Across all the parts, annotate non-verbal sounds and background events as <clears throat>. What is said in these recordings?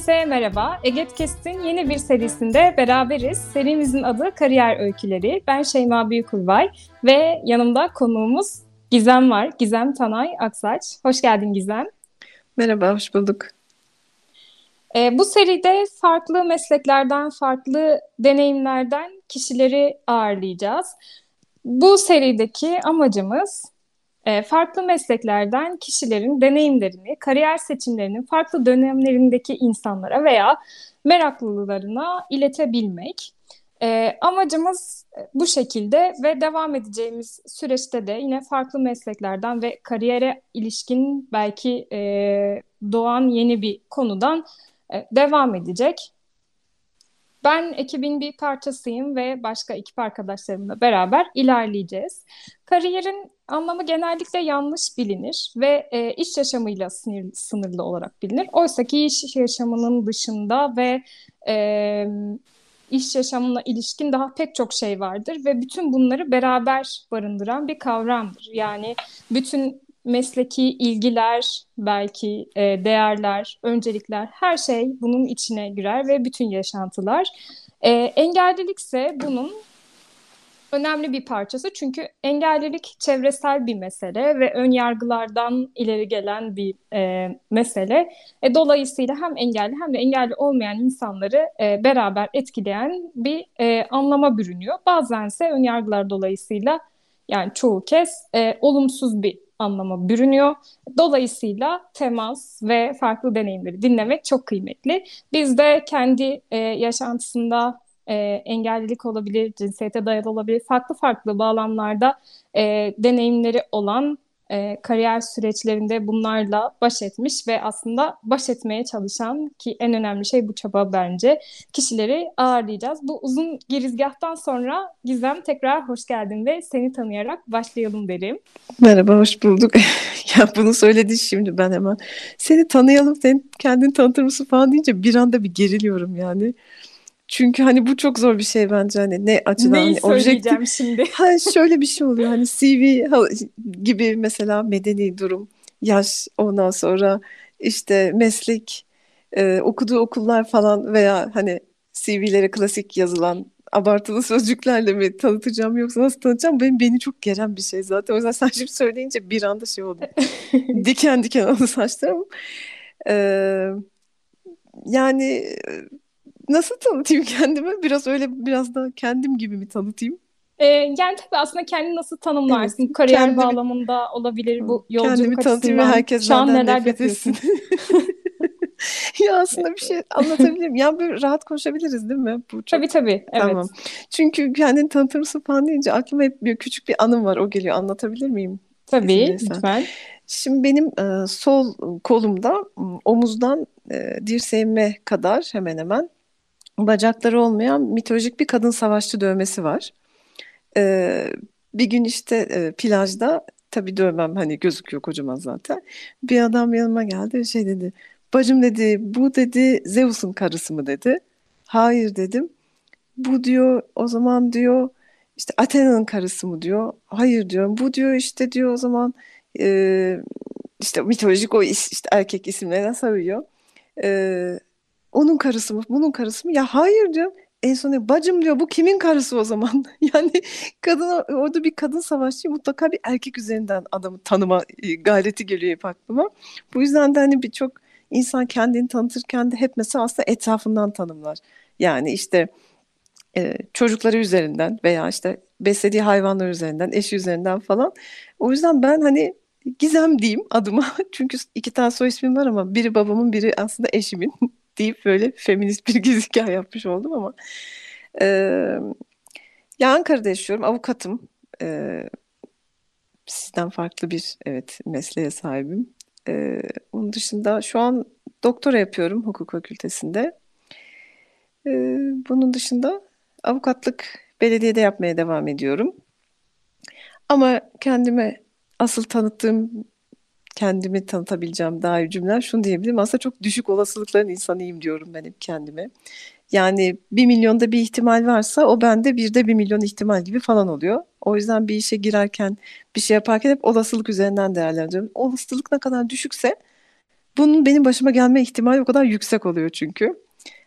Herkese merhaba. Egetkest'in yeni bir serisinde beraberiz. Serimizin adı Kariyer Öyküleri. Ben Şeyma Büyükulbay ve yanımda konuğumuz Gizem var. Gizem Tanay Aksaç. Hoş geldin Gizem. Merhaba, hoş bulduk. Ee, bu seride farklı mesleklerden, farklı deneyimlerden kişileri ağırlayacağız. Bu serideki amacımız e, farklı mesleklerden kişilerin deneyimlerini, kariyer seçimlerinin farklı dönemlerindeki insanlara veya meraklılarına iletebilmek. E, amacımız bu şekilde ve devam edeceğimiz süreçte de yine farklı mesleklerden ve kariyere ilişkin belki e, doğan yeni bir konudan e, devam edecek. Ben ekibin bir parçasıyım ve başka ekip arkadaşlarımla beraber ilerleyeceğiz. Kariyerin anlamı genellikle yanlış bilinir ve e, iş yaşamıyla sınır, sınırlı olarak bilinir. Oysa ki iş yaşamının dışında ve e, iş yaşamına ilişkin daha pek çok şey vardır ve bütün bunları beraber barındıran bir kavramdır. Yani bütün mesleki ilgiler, belki e, değerler, öncelikler her şey bunun içine girer ve bütün yaşantılar. E, engellilikse bunun önemli bir parçası çünkü engellilik çevresel bir mesele ve ön yargılardan ileri gelen bir e, mesele. E, dolayısıyla hem engelli hem de engelli olmayan insanları e, beraber etkileyen bir e, anlama bürünüyor. Bazense ön yargılar dolayısıyla yani çoğu kez e, olumsuz bir anlama bürünüyor. Dolayısıyla temas ve farklı deneyimleri dinlemek çok kıymetli. Biz de kendi e, yaşantısında e, engellilik olabilir, cinsiyete dayalı olabilir, farklı farklı bağlamlarda e, deneyimleri olan e, kariyer süreçlerinde bunlarla baş etmiş ve aslında baş etmeye çalışan ki en önemli şey bu çaba bence kişileri ağırlayacağız. Bu uzun girizgahtan sonra Gizem tekrar hoş geldin ve seni tanıyarak başlayalım derim. Merhaba, hoş bulduk. <laughs> ya bunu söyledin şimdi ben hemen. Seni tanıyalım, sen kendini tanıtır mısın falan deyince bir anda bir geriliyorum yani. Çünkü hani bu çok zor bir şey bence hani ne açıdan Neyi hani objektif. şimdi? Ha <laughs> şöyle bir şey oluyor hani CV gibi mesela medeni durum, yaş ondan sonra işte meslek, e, okuduğu okullar falan veya hani CV'lere klasik yazılan abartılı <laughs> sözcüklerle mi tanıtacağım yoksa nasıl tanıtacağım benim beni çok geren bir şey zaten. O yüzden sen şimdi söyleyince bir anda şey oldu. <laughs> Diken diken oldu saçlarım. Ee, yani nasıl tanıtayım kendimi? Biraz öyle biraz da kendim gibi mi tanıtayım? Ee, yani tabii aslında kendini nasıl tanımlarsın? Evet, Kariyer kendimi bağlamında olabilir bu kendimi yolculuk tanıtayım ve açısından. herkes Şu an neler yapıyorsun? <laughs> Ya aslında bir şey anlatabilirim. Ya böyle rahat konuşabiliriz değil mi? Bu çok Tabii tabii. Evet. tamam. Çünkü kendini tanıtır mısın falan deyince aklıma hep bir küçük bir anım var. O geliyor. Anlatabilir miyim? Tabii lütfen. Şimdi benim e, sol kolumda m, omuzdan e, dirseğime kadar hemen hemen bacakları olmayan mitolojik bir kadın savaşçı dövmesi var. E, bir gün işte e, plajda tabii dövmem hani gözüküyor kocaman zaten. Bir adam yanıma geldi ve şey dedi. Bacım dedi bu dedi Zeus'un karısı mı dedi. Hayır dedim. Bu diyor o zaman diyor işte Athena'nın karısı mı diyor. Hayır diyorum. Bu diyor işte diyor o zaman e, işte mitolojik o is- işte erkek isimlerine sayıyor. E, onun karısı mı? Bunun karısı mı? Ya hayır diyorum. En son diyor, bacım diyor bu kimin karısı o zaman? <laughs> Yani kadın orada bir kadın savaşçı mutlaka bir erkek üzerinden adamı tanıma e, gayreti geliyor hep aklıma. Bu yüzden de hani birçok insan kendini tanıtırken de hep mesela aslında etrafından tanımlar. Yani işte e, çocukları üzerinden veya işte beslediği hayvanlar üzerinden, eşi üzerinden falan. O yüzden ben hani Gizem diyeyim adıma. <laughs> Çünkü iki tane soy ismim var ama biri babamın biri aslında eşimin deyip böyle feminist bir <laughs> girizgah yapmış oldum ama. E, ya Ankara'da yaşıyorum, avukatım. E, sizden farklı bir evet mesleğe sahibim. E, onun dışında şu an doktora yapıyorum hukuk fakültesinde. E, bunun dışında avukatlık belediyede yapmaya devam ediyorum. Ama kendime asıl tanıttığım, kendimi tanıtabileceğim daha iyi cümleler şunu diyebilirim. Aslında çok düşük olasılıkların insanıyım diyorum ben hep kendime. Yani bir milyonda bir ihtimal varsa o bende birde bir milyon ihtimal gibi falan oluyor. O yüzden bir işe girerken, bir şey yaparken hep olasılık üzerinden değerlendiriyorum. Olasılık ne kadar düşükse bunun benim başıma gelme ihtimali o kadar yüksek oluyor çünkü.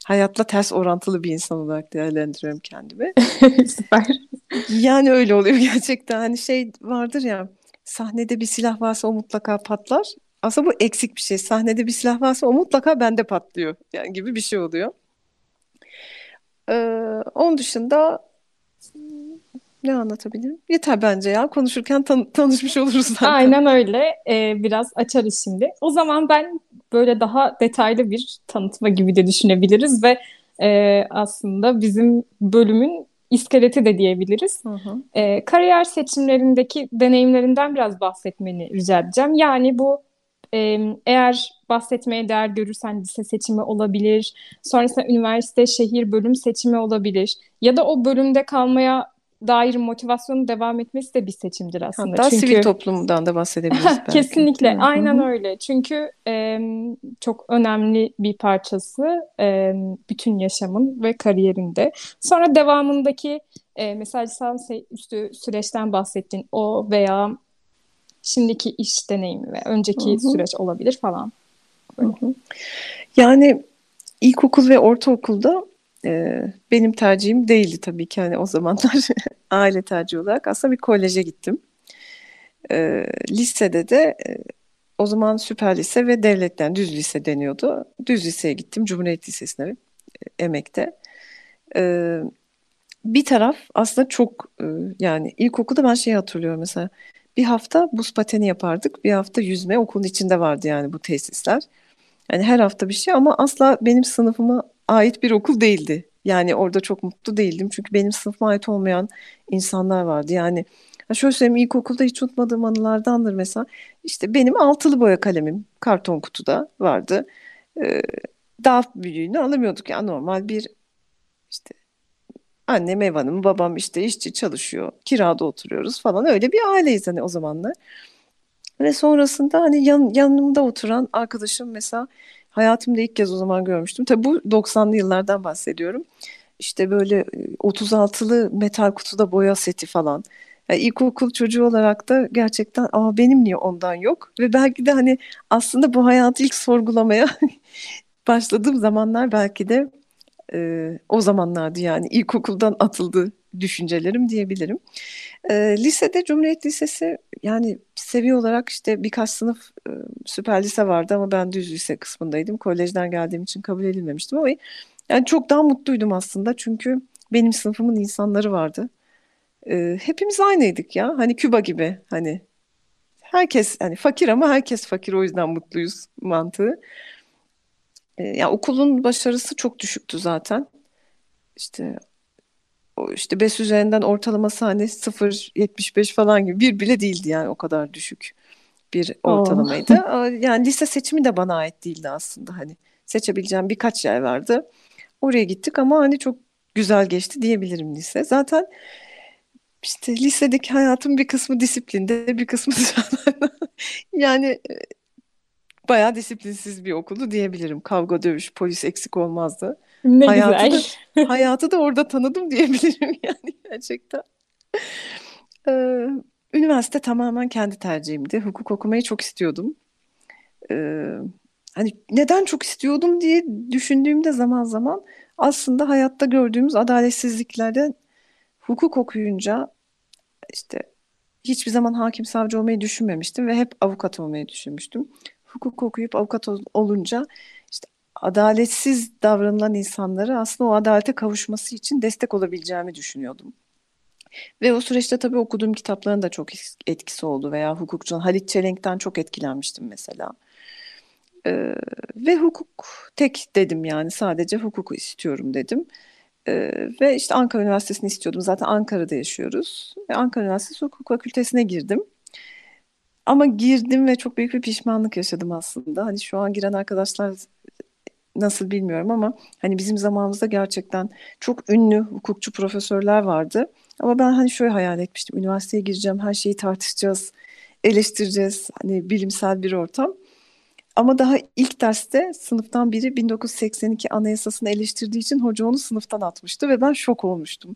Hayatla ters orantılı bir insan olarak değerlendiriyorum kendimi. <laughs> Süper. Yani öyle oluyor gerçekten. Hani şey vardır ya sahnede bir silah varsa o mutlaka patlar. Aslında bu eksik bir şey. Sahnede bir silah varsa o mutlaka bende patlıyor. Yani gibi bir şey oluyor. Ee, onun dışında ne anlatabilirim? Yeter bence ya. Konuşurken tan- tanışmış oluruz zaten. Aynen öyle. Ee, biraz açarız şimdi. O zaman ben böyle daha detaylı bir tanıtma gibi de düşünebiliriz ve e, aslında bizim bölümün iskeleti de diyebiliriz. Hı hı. E, kariyer seçimlerindeki deneyimlerinden biraz bahsetmeni rica edeceğim. Yani bu e, eğer bahsetmeye değer görürsen lise seçimi olabilir, sonrasında üniversite, şehir, bölüm seçimi olabilir ya da o bölümde kalmaya dair motivasyonun devam etmesi de bir seçimdir aslında. Hatta Çünkü sivil toplumdan da bahsedebiliriz <laughs> belki. kesinlikle aynen öyle. Çünkü e, çok önemli bir parçası e, bütün yaşamın ve kariyerinde. Sonra devamındaki e, mesela lisans üstü süreçten bahsettin o veya şimdiki iş deneyimi ve önceki Hı hı. süreç olabilir falan. Yani ilkokul ve ortaokulda e, benim tercihim değildi tabii ki hani o zamanlar <laughs> aile tercihi olarak aslında bir koleje gittim. E, lisede de e, o zaman süper lise ve devletten düz lise deniyordu. Düz liseye gittim Cumhuriyet Lisesi'ne e, Emek'te. E, bir taraf aslında çok e, yani ilkokulda ben şeyi hatırlıyorum mesela bir hafta buz pateni yapardık bir hafta yüzme okulun içinde vardı yani bu tesisler. Yani her hafta bir şey ama asla benim sınıfıma ait bir okul değildi. Yani orada çok mutlu değildim. Çünkü benim sınıfıma ait olmayan insanlar vardı. Yani şöyle söyleyeyim ilkokulda hiç unutmadığım anılardandır mesela. İşte benim altılı boya kalemim karton kutuda vardı. Ee, daha büyüğünü alamıyorduk. Yani normal bir işte annem ev hanımı, babam işte işçi çalışıyor. Kirada oturuyoruz falan. Öyle bir aileyiz hani o zamanlar. Ve sonrasında hani yan, yanımda oturan arkadaşım mesela hayatımda ilk kez o zaman görmüştüm. Tabii bu 90'lı yıllardan bahsediyorum. İşte böyle e, 36'lı metal kutuda boya seti falan. Yani ilkokul çocuğu olarak da gerçekten Aa, benim niye ondan yok? Ve belki de hani aslında bu hayatı ilk sorgulamaya <laughs> başladığım zamanlar belki de e, o zamanlardı yani ilkokuldan atıldı düşüncelerim diyebilirim. E, lisede Cumhuriyet Lisesi yani seviye olarak işte birkaç sınıf e, süper lise vardı ama ben düz lise kısmındaydım. Kolejden geldiğim için kabul edilmemiştim ama yani çok daha mutluydum aslında çünkü benim sınıfımın insanları vardı. E, hepimiz aynıydık ya hani Küba gibi hani herkes hani fakir ama herkes fakir o yüzden mutluyuz mantığı. E, ya okulun başarısı çok düşüktü zaten. İşte işte BES üzerinden ortalaması hani 0.75 falan gibi bir bile değildi yani o kadar düşük bir ortalamaydı. <laughs> Yani lise seçimi de bana ait değildi aslında hani seçebileceğim birkaç yer vardı. Oraya gittik ama hani çok güzel geçti diyebilirim lise. Zaten işte lisedeki hayatım bir kısmı disiplinde, bir kısmı. <laughs> Yani e, bayağı disiplinsiz bir okuldu diyebilirim. Kavga, dövüş, polis eksik olmazdı. Ne Hayatı da güzel. <laughs> hayatı da orada tanıdım diyebilirim <laughs> yani gerçekten. Ee, üniversite tamamen kendi tercihimdi. Hukuk okumayı çok istiyordum. Ee, hani neden çok istiyordum diye düşündüğümde zaman zaman aslında hayatta gördüğümüz adaletsizliklerden hukuk okuyunca işte hiçbir zaman hakim savcı olmayı düşünmemiştim ve hep avukat olmayı düşünmüştüm. Hukuk okuyup avukat ol- olunca işte adaletsiz davranılan insanlara aslında o adalete kavuşması için destek olabileceğimi düşünüyordum. Ve o süreçte tabii okuduğum kitapların da çok etkisi oldu veya hukukçu Halit Çelenk'ten çok etkilenmiştim mesela. Ee, ve hukuk tek dedim yani sadece hukuku istiyorum dedim. Ee, ve işte Ankara Üniversitesi'ni istiyordum. Zaten Ankara'da yaşıyoruz. Ve Ankara Üniversitesi Hukuk Fakültesine girdim. Ama girdim ve çok büyük bir pişmanlık yaşadım aslında. Hani şu an giren arkadaşlar nasıl bilmiyorum ama hani bizim zamanımızda gerçekten çok ünlü hukukçu profesörler vardı. Ama ben hani şöyle hayal etmiştim. Üniversiteye gireceğim, her şeyi tartışacağız, eleştireceğiz. Hani bilimsel bir ortam. Ama daha ilk derste sınıftan biri 1982 Anayasasını eleştirdiği için hoca onu sınıftan atmıştı ve ben şok olmuştum.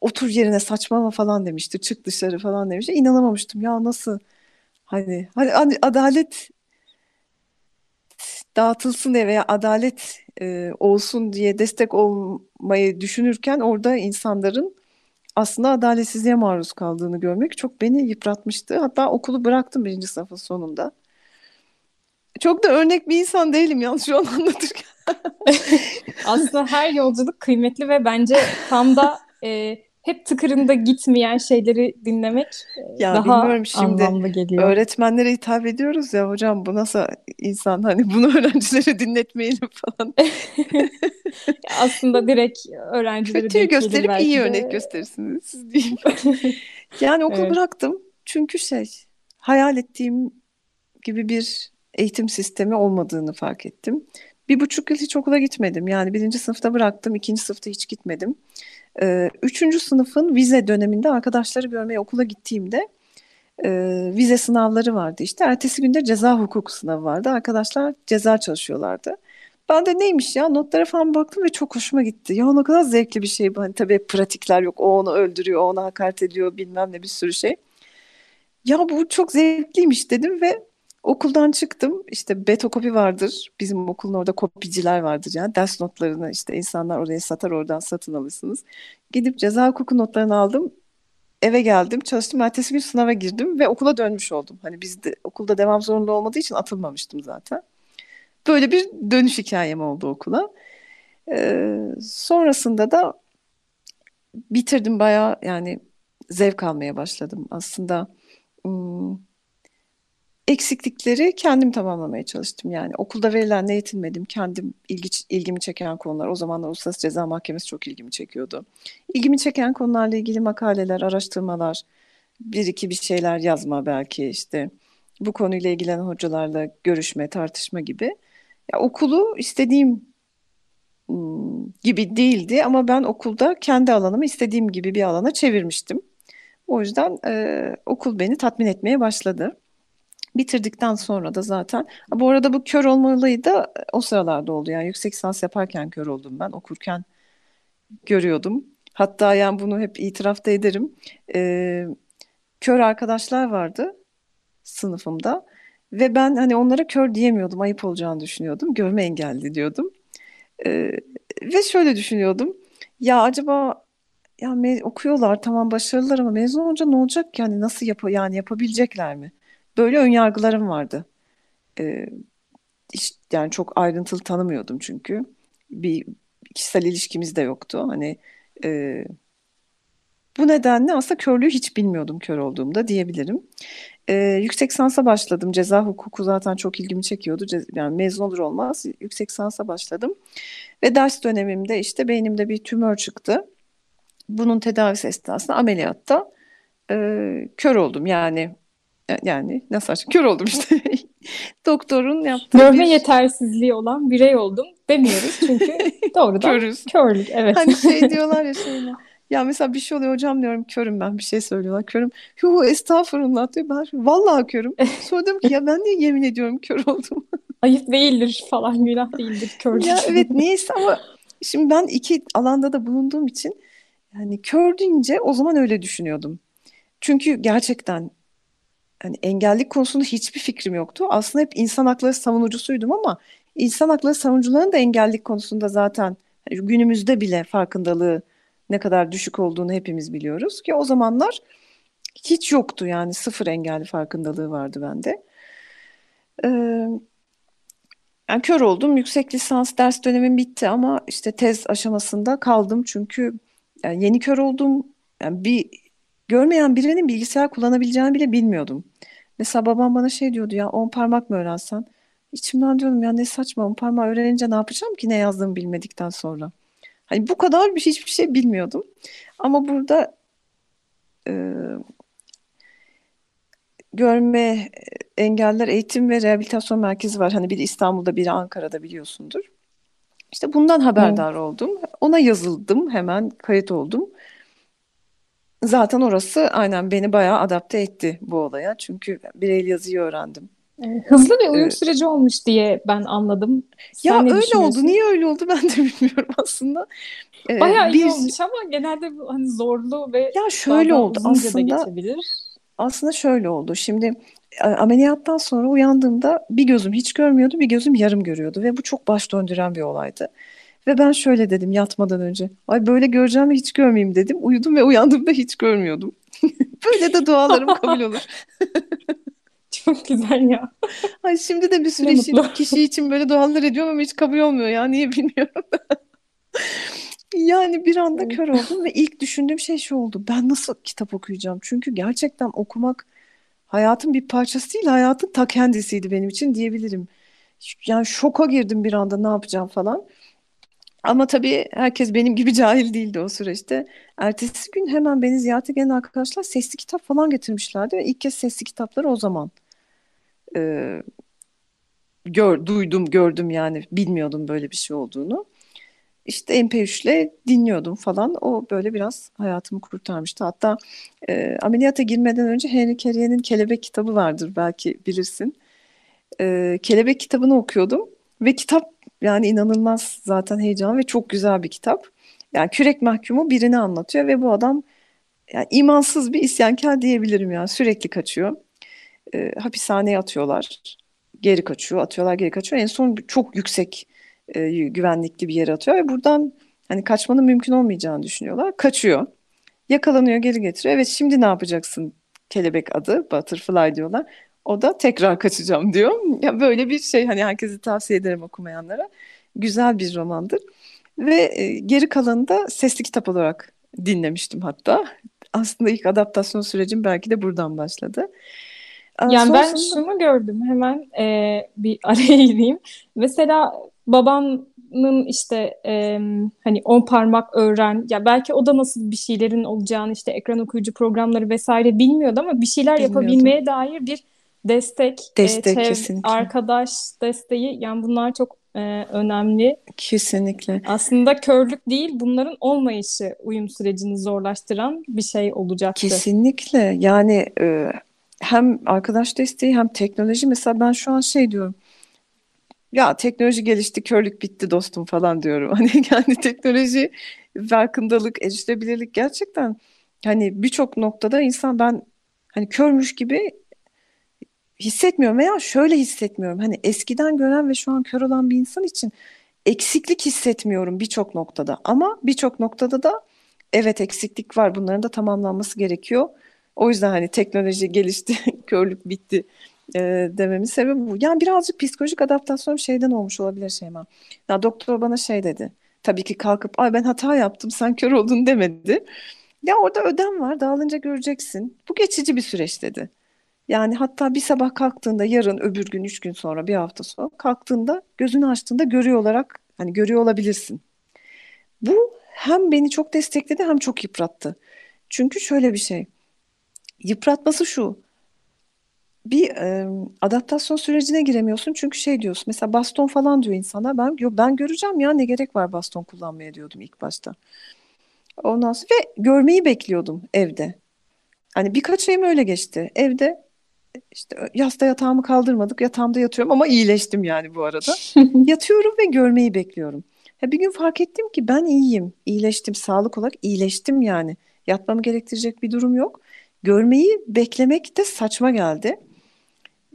Otur yerine saçmalama falan demişti, çık dışarı falan demişti. İnanamamıştım ya nasıl hani, hani, adalet dağıtılsın diye veya adalet e, olsun diye destek olmayı düşünürken orada insanların aslında adaletsizliğe maruz kaldığını görmek çok beni yıpratmıştı. Hatta okulu bıraktım birinci sınıfın sonunda. Çok da örnek bir insan değilim yalnız şu an <laughs> anlatırken. <laughs> Aslında her yolculuk kıymetli ve bence tam da e, hep tıkırında gitmeyen şeyleri dinlemek e, Ya daha bilmiyorum şimdi anlamlı geliyor. öğretmenlere hitap ediyoruz ya hocam bu nasıl insan hani bunu <laughs> öğrencilere dinletmeyelim falan. <laughs> Aslında direkt öğrencilere Kötüyü gösterip belki iyi de. örnek gösterirsiniz siz diyeyim. <laughs> Yani okulu Evet. bıraktım çünkü şey hayal ettiğim gibi bir eğitim sistemi olmadığını fark ettim. Bir buçuk yıl hiç okula gitmedim. Yani birinci sınıfta bıraktım, ikinci sınıfta hiç gitmedim. Ee, üçüncü sınıfın vize döneminde arkadaşları görmeye okula gittiğimde e, vize sınavları vardı işte. Ertesi günde ceza hukuku sınavı vardı. Arkadaşlar ceza çalışıyorlardı. Ben de neymiş ya notlara falan baktım ve çok hoşuma gitti. Ya ne kadar zevkli bir şey. Hani tabii pratikler yok. O onu öldürüyor, o ona hakaret ediyor bilmem ne bir sürü şey. Ya bu çok zevkliymiş dedim ve okuldan çıktım. İşte betokopi vardır. Bizim okulun orada kopiciler vardır yani. Ders notlarını işte insanlar oraya satar oradan satın alırsınız. Gidip ceza hukuku notlarını aldım. Eve geldim, çalıştım. Ertesi gün sınava girdim ve okula dönmüş oldum. Hani bizde okulda devam zorunlu olmadığı için atılmamıştım zaten. Böyle bir dönüş hikayem oldu okula. Ee, sonrasında da bitirdim bayağı yani zevk almaya başladım. Aslında ım, eksiklikleri kendim tamamlamaya çalıştım. Yani okulda verilenle yetinmedim. Kendim ilgi, ilgimi çeken konular. O zamanlar Uluslararası Ceza Mahkemesi çok ilgimi çekiyordu. İlgimi çeken konularla ilgili makaleler, araştırmalar, bir iki bir şeyler yazma belki işte bu konuyla ilgilenen hocalarla görüşme, tartışma gibi. Ya okulu istediğim gibi değildi ama ben okulda kendi alanımı istediğim gibi bir alana çevirmiştim. O yüzden e, okul beni tatmin etmeye başladı. Bitirdikten sonra da zaten bu arada bu kör olma olayı da e, o sıralarda oldu. Yani yüksek lisans yaparken kör oldum ben. Okurken görüyordum. Hatta yani bunu hep itiraf da ederim. E, kör arkadaşlar vardı sınıfımda ve ben hani onlara kör diyemiyordum. Ayıp olacağını düşünüyordum. Görme engelli diyordum. E, ve şöyle düşünüyordum. Ya acaba ya okuyorlar tamam başarılılar ama mezun olunca ne olacak yani nasıl yap yani yapabilecekler mi? Böyle önyargılarım vardı. Ee, hiç- yani çok ayrıntılı tanımıyordum çünkü. Bir kişisel ilişkimiz de yoktu. Hani e, bu nedenle aslında körlüğü hiç bilmiyordum kör olduğumda diyebilirim. Ee, yüksek lisansa başladım. Ceza hukuku zaten çok ilgimi çekiyordu. Ce- yani mezun olur olmaz yüksek lisansa başladım. Ve ders dönemimde işte beynimde bir tümör çıktı. Bunun tedavisi esnasında ameliyatta e, kör oldum. Yani yani nasıl açık? Kör oldum işte. <laughs> Doktorun yaptığı Görme bir yetersizliği olan birey oldum demiyoruz çünkü <laughs> doğrudan körüz. körlük evet. Hani şey <laughs> diyorlar ya şeyle. Ya mesela bir şey oluyor hocam diyorum körüm ben bir şey söylüyorlar körüm. Yuh estağfurullah diyor ben vallahi körüm. Sonra diyorum ki ya ben niye yemin ediyorum kör oldum. Ayıp değildir falan günah değildir körlük. Ya evet niyeyse ama şimdi ben iki alanda da bulunduğum için yani kör deyince o zaman öyle düşünüyordum. Çünkü gerçekten hani engellilik konusunda hiçbir fikrim yoktu. Aslında hep insan hakları savunucusuydum ama insan hakları savunucularının da engellilik konusunda zaten hani günümüzde bile farkındalığı ne kadar düşük olduğunu hepimiz biliyoruz ki o zamanlar hiç yoktu yani sıfır engelli farkındalığı vardı bende. Ee, yani kör oldum. Yüksek lisans ders dönemim bitti ama işte tez aşamasında kaldım çünkü yani yeni kör oldum. Yani bir görmeyen birinin bilgisayar kullanabileceğini bile bilmiyordum. Mesela babam bana şey diyordu ya on parmak mı öğrensen? İçimden diyorum ya ne saçma on parmağı öğrenince ne yapacağım ki ne yazdığımı bilmedikten sonra. Hani bu kadar bir hiçbir şey bilmiyordum. Ama burada e, görme engeller eğitim ve rehabilitasyon merkezi var. Hani biri İstanbul'da biri Ankara'da biliyorsundur. İşte bundan haberdar oldum. Ona yazıldım, hemen kayıt oldum. Zaten orası aynen beni bayağı adapte etti bu olaya. Çünkü Braille yazıyı öğrendim. E, Hızlı bir uyum Ee, süreci olmuş diye ben anladım. Ya Sen ne öyle oldu. Niye öyle oldu <laughs> ben de bilmiyorum aslında. Ee, Bayağı iyi bir olmuş ama genelde hani zorlu ve ya şöyle oldu aslında. Aslında şöyle oldu. Şimdi e, ameliyattan sonra uyandığımda bir gözüm hiç görmüyordu, bir gözüm yarım görüyordu ve bu çok baş döndüren bir olaydı. Ve ben şöyle dedim yatmadan önce. Ay böyle göreceğim ve hiç görmeyeyim dedim. Uyudum ve uyandığımda hiç görmüyordum. <laughs> Böyle de dualarım kabul olur. <laughs> Çok güzel ya. Ay şimdi de bir sürü Ne işi- mutlu. kişi için böyle dualar ediyorum ama hiç kabul olmuyor ya. Niye bilmiyorum. <laughs> Yani bir anda kör oldum ve ilk düşündüğüm şey şu oldu. Ben nasıl kitap okuyacağım? Çünkü gerçekten okumak hayatın bir parçası değil, hayatın ta kendisiydi benim için diyebilirim. Yani şoka girdim bir anda ne yapacağım falan. Ama tabii herkes benim gibi <laughs> cahil değildi o süreçte. Ertesi gün hemen beni ziyarete gelen arkadaşlar sesli kitap falan getirmişlerdi ve ilk kez sesli kitapları o zaman e, gör, duydum, gördüm yani bilmiyordum böyle bir şey olduğunu. İşte MP3'le dinliyordum falan. O böyle biraz hayatımı kurtarmıştı. Hatta e, ameliyata girmeden önce Henry Carrier'in Kelebek kitabı vardır belki bilirsin. E, Kelebek kitabını okuyordum ve kitap yani inanılmaz zaten heyecan ve çok güzel bir kitap. Yani kürek mahkumu birini anlatıyor ve bu adam yani imansız bir isyankar diyebilirim yani sürekli kaçıyor. E, hapishaneye atıyorlar. Geri kaçıyor, atıyorlar, geri kaçıyor. En son çok yüksek e, güvenlikli bir yere atıyor ve buradan hani kaçmanın mümkün olmayacağını düşünüyorlar. Kaçıyor. Yakalanıyor, geri getiriyor. Evet şimdi ne yapacaksın? Kelebek adı, Butterfly diyorlar. O da tekrar kaçacağım diyor. Ya böyle bir şey hani herkese tavsiye ederim okumayanlara. Güzel bir romandır. Ve e, geri kalanını da sesli kitap olarak dinlemiştim hatta. Aslında ilk adaptasyon sürecim belki de buradan başladı. Yani ben sonrasında şunu gördüm hemen e, bir <laughs> araya gireyim. Mesela babanın işte e, hani on parmak öğren ya belki o da nasıl bir şeylerin olacağını işte ekran okuyucu programları vesaire bilmiyordu ama bir şeyler yapabilmeye dair bir destek, e, Destek çev- kesinlikle. arkadaş desteği yani bunlar çok e, önemli. Kesinlikle. Aslında körlük değil bunların olmayışı uyum sürecini zorlaştıran bir şey olacaktı. Kesinlikle. Yani e, hem arkadaş desteği hem teknoloji. Mesela ben şu an şey diyorum. Ya teknoloji gelişti, körlük bitti dostum falan diyorum. <laughs> Hani yani teknoloji, farkındalık, erişilebilirlik gerçekten hani birçok noktada insan ben hani körmüş gibi hissetmiyorum veya şöyle hissetmiyorum. Hani eskiden gören ve şu an kör olan bir insan için eksiklik hissetmiyorum birçok noktada. Ama birçok noktada da evet eksiklik var. Bunların da tamamlanması gerekiyor. O yüzden hani teknoloji gelişti, <laughs> körlük bitti e, dememin sebebi bu. Yani birazcık psikolojik adaptasyon şeyden olmuş olabilir Şeyma. Ya doktor bana şey dedi. Tabii ki kalkıp ay ben hata yaptım sen kör oldun demedi. Ya orada ödem var dağılınca göreceksin. Bu geçici bir süreç dedi. Yani hatta bir sabah kalktığında yarın öbür gün üç gün sonra bir hafta sonra kalktığında gözünü açtığında görüyor olarak hani görüyor olabilirsin. Bu hem beni çok destekledi hem çok yıprattı. Çünkü şöyle bir şey. Yıpratması şu. Bir e, adaptasyon sürecine giremiyorsun çünkü şey diyorsun. Mesela baston falan diyor insana. Ben yo, ben göreceğim ya ne gerek var baston kullanmaya diyordum ilk başta. Ondan sonra ve görmeyi bekliyordum evde. Hani birkaç ayım öyle geçti. Evde işte yasta yatağımı kaldırmadık. Yatağımda yatıyorum ama iyileştim yani bu arada. <laughs> Yatıyorum ve görmeyi bekliyorum. Ha, bir gün fark ettim ki ben iyiyim. İyileştim sağlık olarak iyileştim yani. Yatmamı gerektirecek bir durum yok. Görmeyi beklemek de saçma geldi.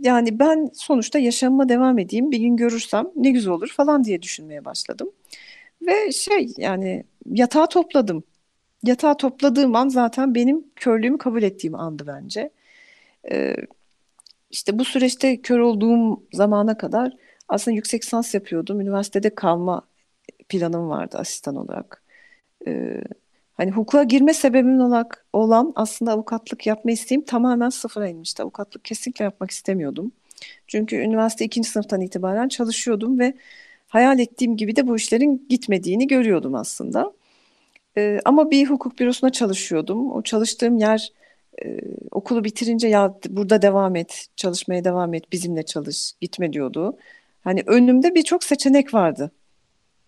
Yani ben sonuçta yaşamıma devam edeyim. Bir gün görürsem ne güzel olur falan diye düşünmeye başladım. Ve şey yani yatağı topladım. Yatağı topladığım an zaten benim körlüğümü kabul ettiğim andı bence. Ee, işte bu süreçte kör olduğum zamana kadar aslında yüksek lisans yapıyordum. Üniversitede kalma planım vardı asistan olarak. Ee, hani hukuka girme sebebim olarak olan aslında avukatlık yapma isteğim tamamen sıfıra inmişti. Avukatlık kesinlikle yapmak istemiyordum. Çünkü üniversite ikinci sınıftan itibaren çalışıyordum ve hayal ettiğim gibi de bu işlerin gitmediğini görüyordum aslında. Ee, ama bir hukuk bürosuna çalışıyordum. O çalıştığım yer e, okulu bitirince ya burada devam et, çalışmaya devam et, bizimle çalış, gitme diyordu. Hani önümde birçok seçenek vardı.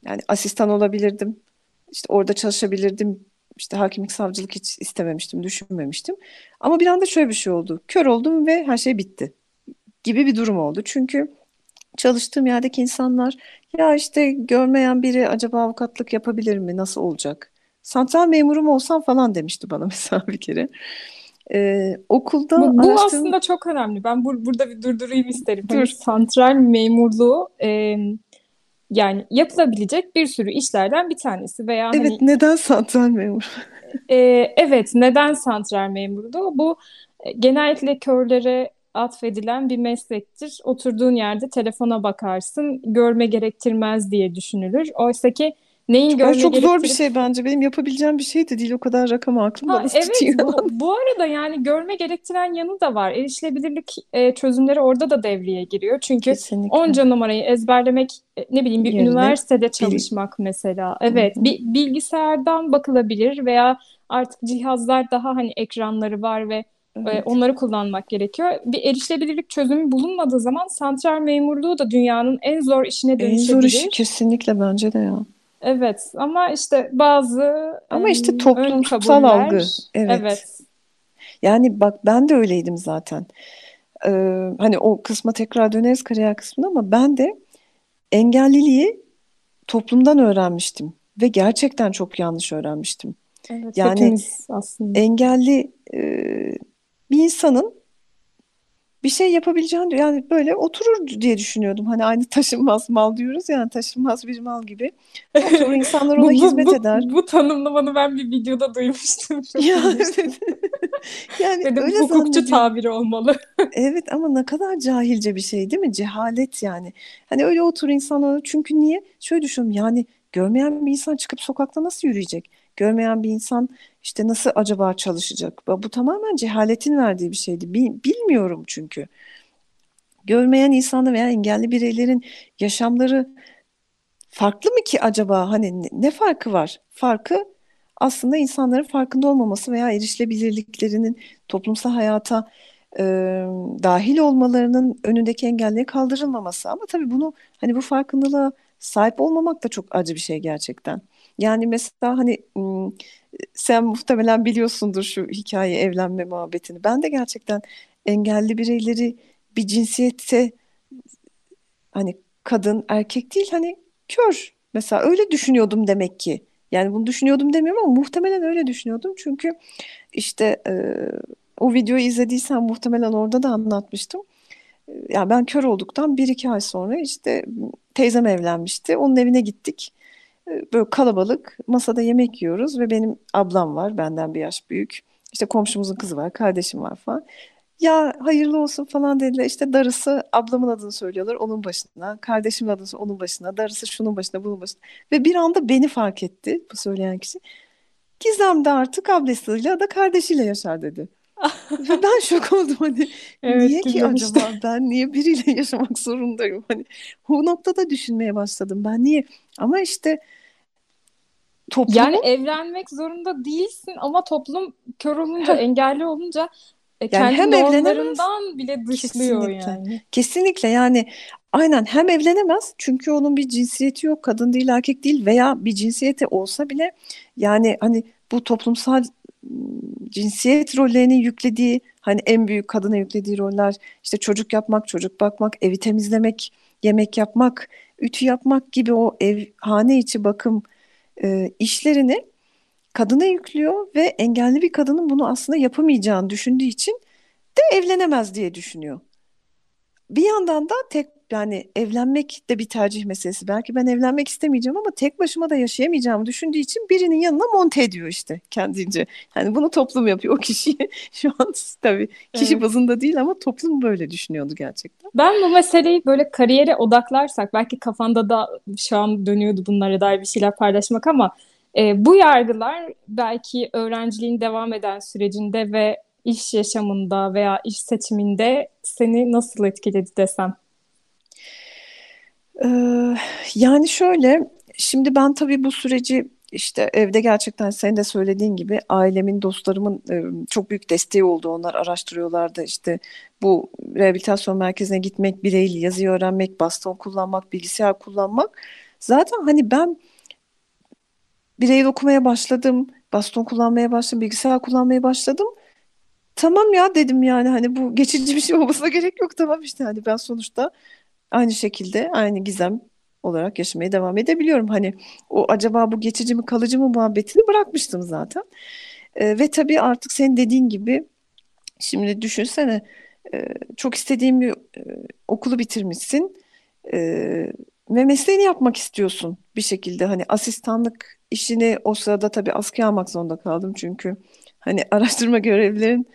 Yani asistan olabilirdim. İşte orada çalışabilirdim. İşte hakimlik, savcılık hiç istememiştim, düşünmemiştim. Ama bir anda şöyle bir şey oldu. Kör oldum ve her şey bitti gibi bir durum oldu. Çünkü çalıştığım yerdeki insanlar ya işte görmeyen biri acaba avukatlık yapabilir mi? Nasıl olacak? Santral memurum olsam falan demişti bana <laughs> mesela bir kere. Ee, okulda Bu, bu araştırma... aslında çok önemli. Ben bur burada bir durdurayım isterim. Dur. Hani santral memurluğu e, yani yapılabilecek bir sürü işlerden bir tanesi veya Evet, hani neden santral memur? e, evet neden santral memurluğu? Bu e, genellikle körlere atfedilen bir meslektir. Oturduğun yerde telefona bakarsın, görme gerektirmez diye düşünülür. Oysa ki neyin görme çok zor bir gerektirip şey bence. Benim yapabileceğim bir şey de değil. O kadar rakamı aklımda Ha, evet tutuyor? bu, bu arada yani görme gerektiren yanı da var. Erişilebilirlik e, çözümleri orada da devreye giriyor. Çünkü Kesinlikle. onca numarayı ezberlemek e, ne bileyim bir Yerine üniversitede bil. çalışmak mesela. Hı Evet hı. bir bilgisayardan bakılabilir veya artık cihazlar daha hani ekranları var ve e, Evet. onları kullanmak gerekiyor. Bir erişilebilirlik çözümü bulunmadığı zaman santral memurluğu da dünyanın en zor işine En zor işi dönüşebilir. kesinlikle bence de ya. Evet ama işte bazı Ama işte toplumsal algı. Evet. evet Yani bak ben de öyleydim zaten. Ee, hani o kısma tekrar döneriz kariyer kısmına ama ben de engelliliği toplumdan öğrenmiştim ve gerçekten çok yanlış öğrenmiştim. Evet, Yani aslında. engelli e, bir insanın bir şey yapabileceğini yani böyle oturur diye düşünüyordum. Hani aynı taşınmaz mal diyoruz yani taşınmaz bir mal gibi. Oturur insanlar <laughs> ona Bu, hizmet bu, eder. bu tanımlamanı ben bir videoda duymuştum. <laughs> Çok Ya evet. Yani Dedim öyle hukukçu tabiri olmalı. <laughs> Evet ama ne kadar cahilce bir şey değil mi? Cehalet yani. Hani öyle otur insanlar çünkü niye? Şöyle düşünüyorum yani görmeyen bir insan çıkıp sokakta nasıl yürüyecek? Görmeyen bir insan işte nasıl acaba çalışacak? Bu tamamen cehaletin verdiği bir şeydi. Bil- Bilmiyorum çünkü. Görmeyen insanlar veya engelli bireylerin yaşamları farklı mı ki acaba? Hani ne, farkı var? Farkı aslında insanların farkında olmaması veya erişilebilirliklerinin toplumsal hayata e, dahil olmalarının önündeki engelleri kaldırılmaması. Ama tabii bunu hani bu farkındalığa sahip olmamak da çok acı bir şey gerçekten. Yani mesela hani sen muhtemelen biliyorsundur şu hikaye evlenme muhabbetini. Ben de gerçekten engelli bireyleri bir cinsiyette hani kadın erkek değil hani kör mesela öyle düşünüyordum demek ki. Yani bunu düşünüyordum demiyorum ama muhtemelen öyle düşünüyordum. Çünkü işte e, o videoyu izlediysen muhtemelen orada da anlatmıştım. E, Yani ben kör olduktan bir iki ay sonra işte teyzem evlenmişti. Onun evine gittik. E, Böyle kalabalık masada yemek yiyoruz ve benim ablam var benden bir yaş büyük. İşte komşumuzun kızı var, kardeşim var falan. Ya hayırlı olsun falan dediler. İşte darısı ablamın adını söylüyorlar onun başına. Kardeşimin adını onun başına. Darısı şunun başına bunun başına. Ve bir anda beni fark etti bu söyleyen kişi. Gizem de artık ablasıyla da kardeşiyle yaşar dedi. Ve <laughs> ben şok oldum hani Evet niye ki güzel işte. acaba? Ben niye biriyle <laughs> yaşamak zorundayım? Hani o noktada düşünmeye başladım ben niye? Ama işte Yani toplumun evlenmek zorunda değilsin ama toplum kör olunca, engelli olunca e, yani kendi hem normlarından bile dışlıyor kesinlikle. yani. kesinlikle yani aynen hem evlenemez çünkü onun bir cinsiyeti yok kadın değil erkek değil veya bir cinsiyeti olsa bile yani hani bu toplumsal cinsiyet rollerinin yüklediği hani en büyük kadına yüklediği roller işte çocuk yapmak çocuk bakmak evi temizlemek yemek yapmak ütü yapmak gibi o ev hane içi bakım e, işlerini kadına yüklüyor ve engelli bir kadının bunu aslında yapamayacağını düşündüğü için de evlenemez diye düşünüyor. Bir yandan da tek yani evlenmek de bir tercih meselesi. Belki ben evlenmek istemeyeceğim ama tek başıma da yaşayamayacağımı düşündüğü için birinin yanına monte ediyor işte kendince. Yani bunu toplum yapıyor o kişiyi. <laughs> Şu an tabii kişi Evet. bazında değil ama toplum böyle düşünüyordu gerçekten. Ben bu meseleyi böyle kariyere odaklarsak belki kafanda da şu an dönüyordu bunlara dair bir şeyler paylaşmak ama e, bu yargılar belki öğrenciliğin devam eden sürecinde ve iş yaşamında veya iş seçiminde seni nasıl etkiledi desem. Yani şöyle, şimdi ben tabii bu süreci işte evde gerçekten senin de söylediğin gibi ailemin, dostlarımın çok büyük desteği oldu. Onlar araştırıyorlardı işte bu rehabilitasyon merkezine gitmek, bireyli yazıyı öğrenmek, baston kullanmak, bilgisayar kullanmak Zaten hani ben bireyel okumaya başladım, baston kullanmaya başladım, bilgisayar kullanmaya başladım. Tamam ya dedim yani hani bu geçici bir şey olmasına <laughs> gerek yok tamam işte hani ben sonuçta aynı şekilde aynı gizem olarak yaşamaya devam edebiliyorum. Hani o acaba bu geçici mi kalıcı mı muhabbetini bırakmıştım zaten. Ee, ve tabii artık senin dediğin gibi şimdi düşünsene e, çok istediğin bir e, okulu bitirmişsin e, ve mesleğini yapmak istiyorsun bir şekilde. Hani asistanlık işini o sırada tabii askıya almak zorunda kaldım çünkü hani araştırma görevlilerin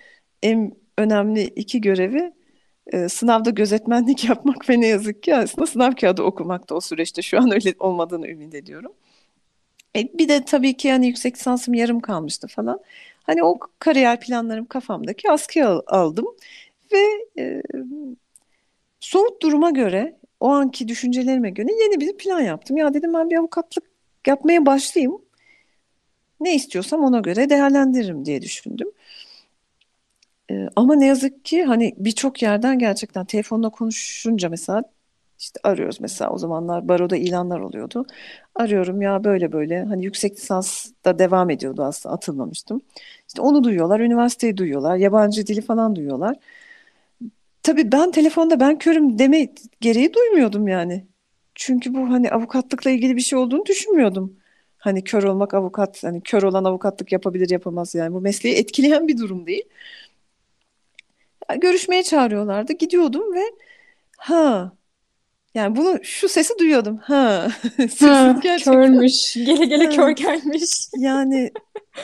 en önemli iki görevi e, sınavda gözetmenlik <laughs> yapmak ve ne yazık ki aslında sınav kağıdı okumak da o süreçte şu an öyle olmadığını ümit ediyorum. E, bir de tabii ki yani yüksek lisansım yarım kalmıştı falan. Hani o kariyer planlarım kafamdaki askıya al- aldım ve e, somut duruma göre o anki düşüncelerime göre yeni bir plan yaptım. Ya dedim ben bir avukatlık yapmaya başlayayım. Ne istiyorsam ona göre değerlendiririm diye düşündüm. Ee, ama ne yazık ki hani birçok yerden gerçekten telefonla konuşunca mesela işte arıyoruz mesela o zamanlar baroda ilanlar oluyordu. Arıyorum ya böyle böyle hani yüksek lisans da devam ediyordu aslında atılmamıştım. İşte onu duyuyorlar, üniversiteyi duyuyorlar, yabancı dili falan duyuyorlar. Tabii ben telefonda ben körüm deme gereği duymuyordum yani. Çünkü bu hani avukatlıkla ilgili bir şey olduğunu düşünmüyordum. Hani kör olmak avukat, hani kör olan avukatlık yapabilir yapamaz yani. Bu mesleği etkileyen bir durum değil. Görüşmeye çağırıyorlardı. Gidiyordum ve ha yani bunu şu sesi duyuyordum. Ha <laughs> Ha, gerçekten. körmüş. <laughs> Gele gele Ha. kör gelmiş. <laughs> Yani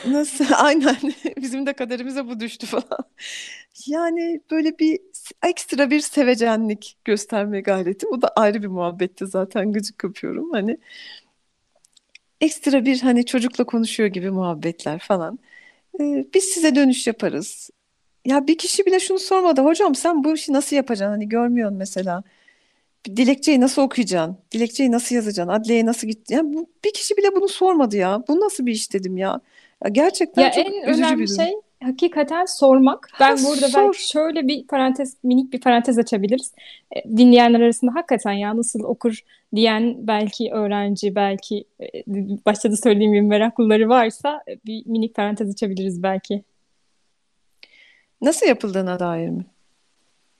nasıl aynen bizim de kaderimize bu düştü falan. Yani böyle bir ekstra bir sevecenlik gösterme gayreti. Bu da ayrı bir muhabbetti zaten gıcık kapıyorum. Hani ekstra bir hani çocukla konuşuyor gibi muhabbetler falan. Ee, biz size dönüş yaparız. Ya bir kişi bile şunu sormadı. Hocam sen bu işi nasıl yapacaksın? Hani görmüyorsun mesela. Dilekçeyi nasıl okuyacaksın? Dilekçeyi nasıl yazacaksın? Adliyeye nasıl git? Yani bu, bir kişi bile bunu sormadı ya. Bu nasıl bir iş dedim ya. Ya gerçekten Ya çok en üzücü önemli bir durum. şey hakikaten sormak. Ben Ha, burada sor. belki şöyle bir parantez, minik bir parantez açabiliriz. E, Dinleyenler arasında hakikaten ya nasıl okur diyen belki öğrenci, belki e, başta da söylediğim gibi meraklıları varsa e, bir minik parantez açabiliriz belki. Nasıl yapıldığına dair mi?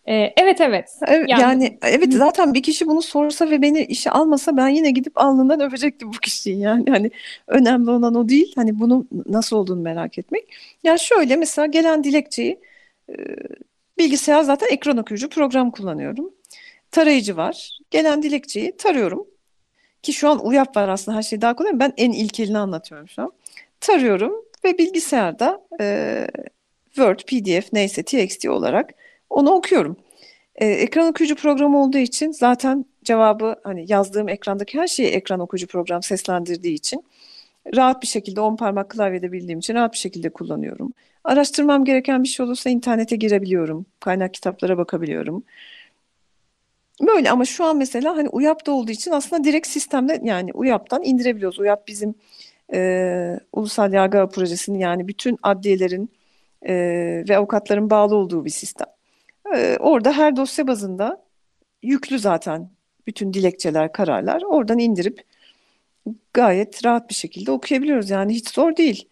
E, evet evet. Yani yani evet zaten bir kişi bunu sorsa ve beni işe almasa ben yine gidip alnından öpecektim bu kişiyi yani hani önemli olan o değil hani bunun nasıl olduğunu merak etmek. Ya şöyle mesela gelen dilekçeyi e, bilgisayar zaten ekran okuyucu program kullanıyorum. Tarayıcı var. Gelen dilekçeyi tarıyorum ki şu an UYAP var aslında her şey daha kolay. Ben en ilkelini anlatıyorum şu an. Tarıyorum ve bilgisayarda e, Word, PDF neyse TXT olarak onu okuyorum. Ee, ekran okuyucu programı olduğu için zaten cevabı hani yazdığım ekrandaki her şeyi ekran okuyucu program seslendirdiği için rahat bir şekilde on parmak klavyede bildiğim için rahat bir şekilde kullanıyorum. Araştırmam gereken bir şey olursa internete girebiliyorum. Kaynak kitaplara bakabiliyorum. Böyle ama şu an mesela hani UYAP'ta olduğu için aslında direkt sistemde yani UYAP'tan indirebiliyoruz. UYAP bizim e, Ulusal Yargı Projesi'nin yani bütün adliyelerin e, ve avukatların bağlı olduğu bir sistem. E, orada her dosya bazında yüklü zaten bütün dilekçeler, kararlar. Oradan indirip gayet rahat bir şekilde okuyabiliyoruz. Yani hiç zor değil.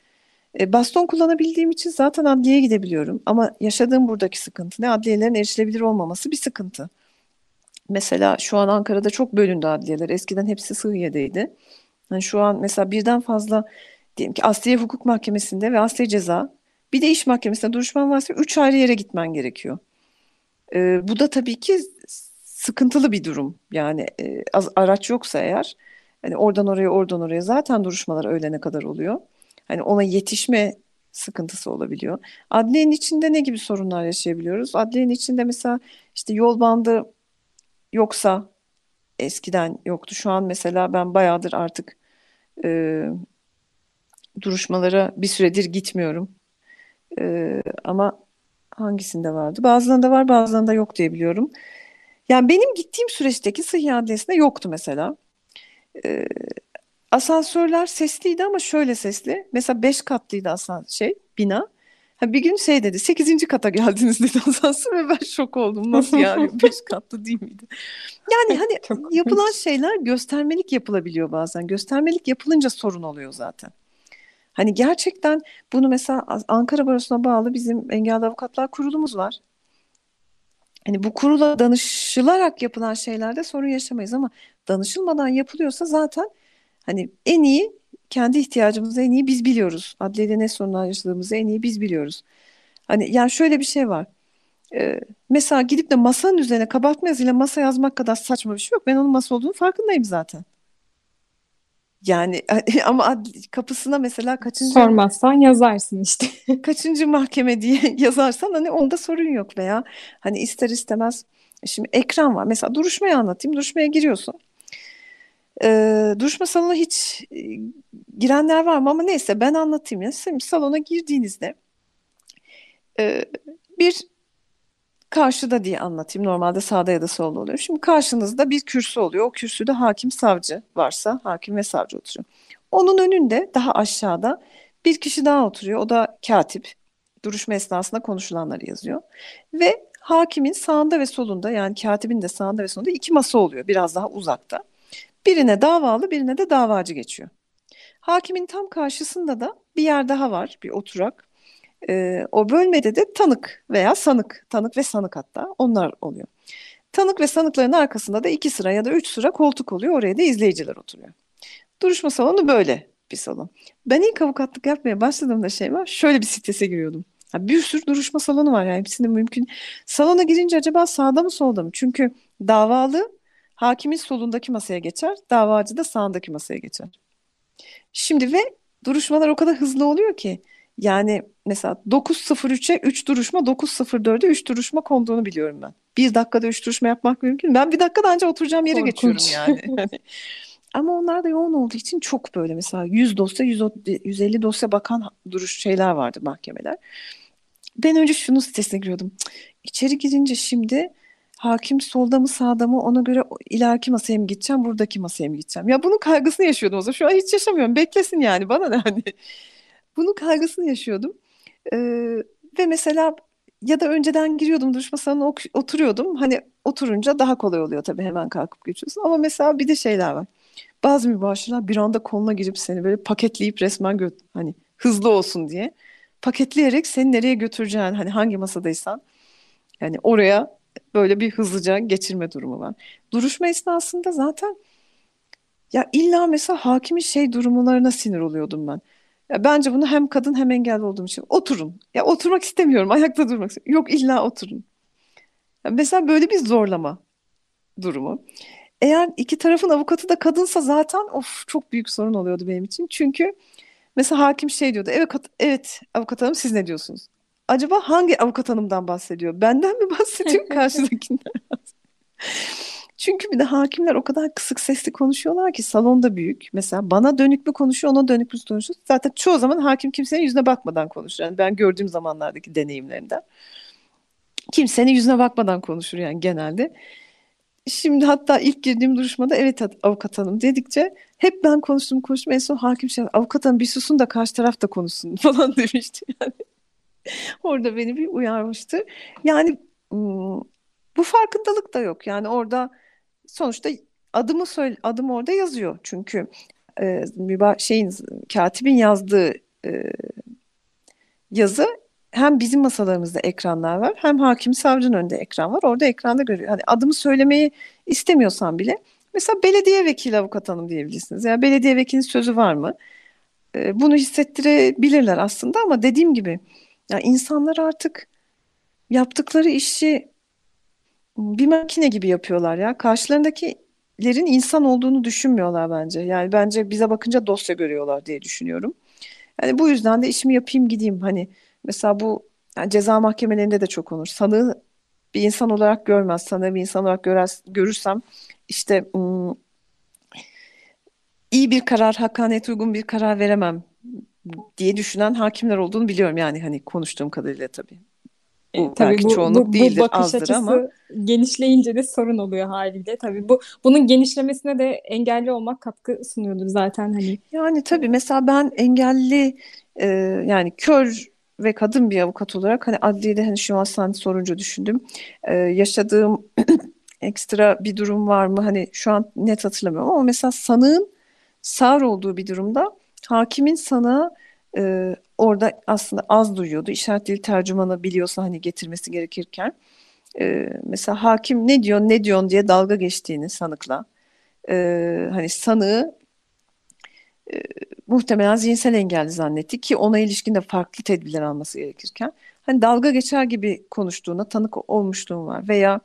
E, baston kullanabildiğim için zaten adliyeye gidebiliyorum. Ama yaşadığım buradaki sıkıntı ne? Adliyelerin erişilebilir olmaması bir sıkıntı. Mesela şu an Ankara'da çok bölündü adliyeler. Eskiden hepsi Sığıye'deydi. Yani şu an mesela birden fazla diyelim ki Asliye Hukuk Mahkemesi'nde ve Asliye Ceza bir de iş mahkemesinde duruşman varsa üç ayrı yere gitmen gerekiyor. Ee, bu da tabii ki sıkıntılı bir durum. Yani e, az araç yoksa eğer hani oradan oraya oradan oraya zaten duruşmalar öğlene kadar oluyor. Hani ona yetişme sıkıntısı olabiliyor. Adliyenin içinde ne gibi sorunlar yaşayabiliyoruz? Adliyenin içinde mesela işte yol bandı yoksa eskiden yoktu. Şu an mesela ben bayağıdır artık e, duruşmalara bir süredir gitmiyorum. E, ama hangisinde vardı? Bazılarında var, bazılarında yok diye biliyorum. Yani benim gittiğim süreçteki Sıhhi Adliyesi'nde yoktu mesela. E, asansörler sesliydi ama şöyle sesli. Mesela beş katlıydı asansör şey bina. Ha, bir gün şey dedi 8. kata geldiniz dedi <laughs> asansör ve ben şok oldum. Nasıl yani <laughs> 5 katlı değil miydi? Yani hani yapılan şeyler göstermelik yapılabiliyor bazen. Göstermelik yapılınca sorun oluyor zaten. Hani gerçekten bunu mesela Ankara Barosu'na bağlı bizim Engelli Avukatlar Kurulumuz var. Hani bu kurula danışılarak yapılan şeylerde sorun yaşamayız ama danışılmadan yapılıyorsa zaten hani en iyi kendi ihtiyacımızı en iyi biz biliyoruz. Adliyede ne sorunlar yaşadığımızı en iyi biz biliyoruz. Hani yani şöyle bir şey var. Ee, mesela gidip de masanın üzerine kabartma yazıyla masa yazmak kadar saçma bir şey yok. Ben onun masa olduğunu farkındayım zaten. Yani <laughs> ama adli- kapısına mesela kaçıncı Sormazsan yazarsın işte. <laughs> kaçıncı mahkeme diye <laughs> yazarsan hani onda sorun yok veya hani ister istemez şimdi ekran var. Mesela duruşmayı anlatayım. Duruşmaya giriyorsun. Ee, duruşma salonuna hiç e, girenler var mı ama neyse ben anlatayım ya. Şimdi salona girdiğinizde e, bir karşıda diye anlatayım. Normalde sağda ya da solda oluyor. Şimdi karşınızda bir kürsü oluyor. O kürsüde hakim savcı varsa hakim ve savcı oturuyor. Onun önünde daha aşağıda bir kişi daha oturuyor. O da katip. Duruşma esnasında konuşulanları yazıyor. Ve hakimin sağında ve solunda yani katibin de sağında ve solunda iki masa oluyor biraz daha uzakta. Birine davalı birine de davacı geçiyor. Hakimin tam karşısında da bir yer daha var bir oturak. Ee, o bölmede de tanık veya sanık, tanık ve sanık hatta onlar oluyor. Tanık ve sanıkların arkasında da iki sıra ya da üç sıra koltuk oluyor. Oraya da izleyiciler oturuyor. Duruşma salonu böyle bir salon. Ben ilk avukatlık yapmaya başladığımda şey var. Şöyle bir strese giriyordum. Ya bir sürü duruşma salonu var yani hepsinde mümkün. Salona girince acaba sağda mı solda mı? Çünkü davalı hakimin solundaki masaya geçer, davacı da sağındaki masaya geçer. Şimdi ve duruşmalar o kadar hızlı oluyor ki yani mesela 9.03'e 3 duruşma, 9.04'e 3 duruşma konduğunu biliyorum ben. Bir dakikada 3 duruşma yapmak mümkün. Ben bir dakikada anca oturacağım yere geçiyorum Korkunç. yani. <laughs> Hani ama onlar da yoğun olduğu için çok böyle mesela 100 dosya, 100, 150 dosya bakan duruş şeyler vardı mahkemeler. Ben önce şunu stresine giriyordum. İçeri girince şimdi hakim solda mı sağda mı ona göre ileriki masaya mı gideceğim, buradaki masaya mı gideceğim? Ya bunun kaygısını yaşıyordum o zaman. Şu an hiç yaşamıyorum. Beklesin yani bana ne hani. Bunun kaygısını yaşıyordum. Ee, ve mesela ya da önceden giriyordum duruşma salonuna oturuyordum. Hani oturunca daha kolay oluyor tabii hemen kalkıp geçiyorsun. Ama mesela bir de şeyler var. Bazı mübaşirler bir anda koluna girip seni böyle paketleyip resmen gö hani hızlı olsun diye paketleyerek seni nereye götüreceğin hani hangi masadaysan yani oraya böyle bir hızlıca geçirme durumu var. Duruşma esnasında zaten ya illa mesela hakimin şey durumlarına sinir oluyordum ben. Ya bence bunu hem kadın hem engelli olduğum için oturun. Ya oturmak istemiyorum, <laughs> ayakta durmak istiyorum. Yok illa oturun. Ya mesela böyle bir zorlama durumu. Eğer iki tarafın avukatı da kadınsa zaten of çok büyük sorun oluyordu benim için. Çünkü mesela hakim şey diyordu. Evet, evet avukat hanım siz ne diyorsunuz? Acaba hangi avukat hanımdan bahsediyor? Benden mi bahsediyor <laughs> karşıdakinden? Çünkü bir de hakimler o kadar kısık sesli konuşuyorlar ki salonda büyük. Mesela bana dönük mü konuşuyor, ona dönük mü konuşuyor. Zaten çoğu zaman hakim kimsenin yüzüne bakmadan konuşur. Yani ben gördüğüm zamanlardaki deneyimlerimden. Kimsenin yüzüne bakmadan konuşur yani genelde. Şimdi hatta ilk girdiğim duruşmada evet avukat hanım dedikçe hep ben konuştum konuştum en son hakim şey avukat hanım bir susun da karşı taraf da konuşsun <laughs> falan demişti yani. <laughs> Orada beni bir uyarmıştı. Yani bu farkındalık da yok. Yani orada sonuçta adımı söyle adım orada yazıyor. Çünkü e, şeyin katibin yazdığı e, yazı hem bizim masalarımızda ekranlar var hem hakim savcının önünde ekran var. Orada ekranda görüyor. Hani adımı söylemeyi istemiyorsan bile mesela belediye vekili avukat hanım diyebilirsiniz. Yani belediye vekilinin sözü var mı? E, bunu hissettirebilirler aslında ama dediğim gibi yani insanlar artık yaptıkları işi bir makine gibi yapıyorlar ya. Karşılarındakilerin insan olduğunu düşünmüyorlar bence. Yani bence bize bakınca dosya görüyorlar diye düşünüyorum. Yani bu yüzden de işimi yapayım gideyim. Hani mesela bu yani ceza mahkemelerinde de çok olur. Sanığı bir insan olarak görmez. Sanığı bir insan olarak görer, görürsem işte ım, iyi bir karar, hakkaniyet uygun bir karar veremem diye düşünen hakimler olduğunu biliyorum yani hani konuştuğum kadarıyla tabii. E, tabii belki bu, çoğunluk bu, değildir, bu bakış azdır açısı ama genişleyince de sorun oluyor haliyle. Tabii bu bunun genişlemesine de engelli olmak katkı sunuyordur zaten hani. Yani tabii mesela ben engelli e, yani kör ve kadın bir avukat olarak hani adliyede hani şu an sen sorunca düşündüm. Ee, yaşadığım <clears throat> ekstra bir durum var mı? Hani şu an net hatırlamıyorum ama mesela sanığın sağır olduğu bir durumda hakimin sana e, orada aslında az duyuyordu. İşaret dili tercümanı biliyorsa hani getirmesi gerekirken e, mesela hakim ne diyor ne diyorsun diye dalga geçtiğini sanıkla e, hani sanığı e, muhtemelen zihinsel engelli zannetti ki ona ilişkin de farklı tedbirler alması gerekirken hani dalga geçer gibi konuştuğuna tanık olmuşluğum var veya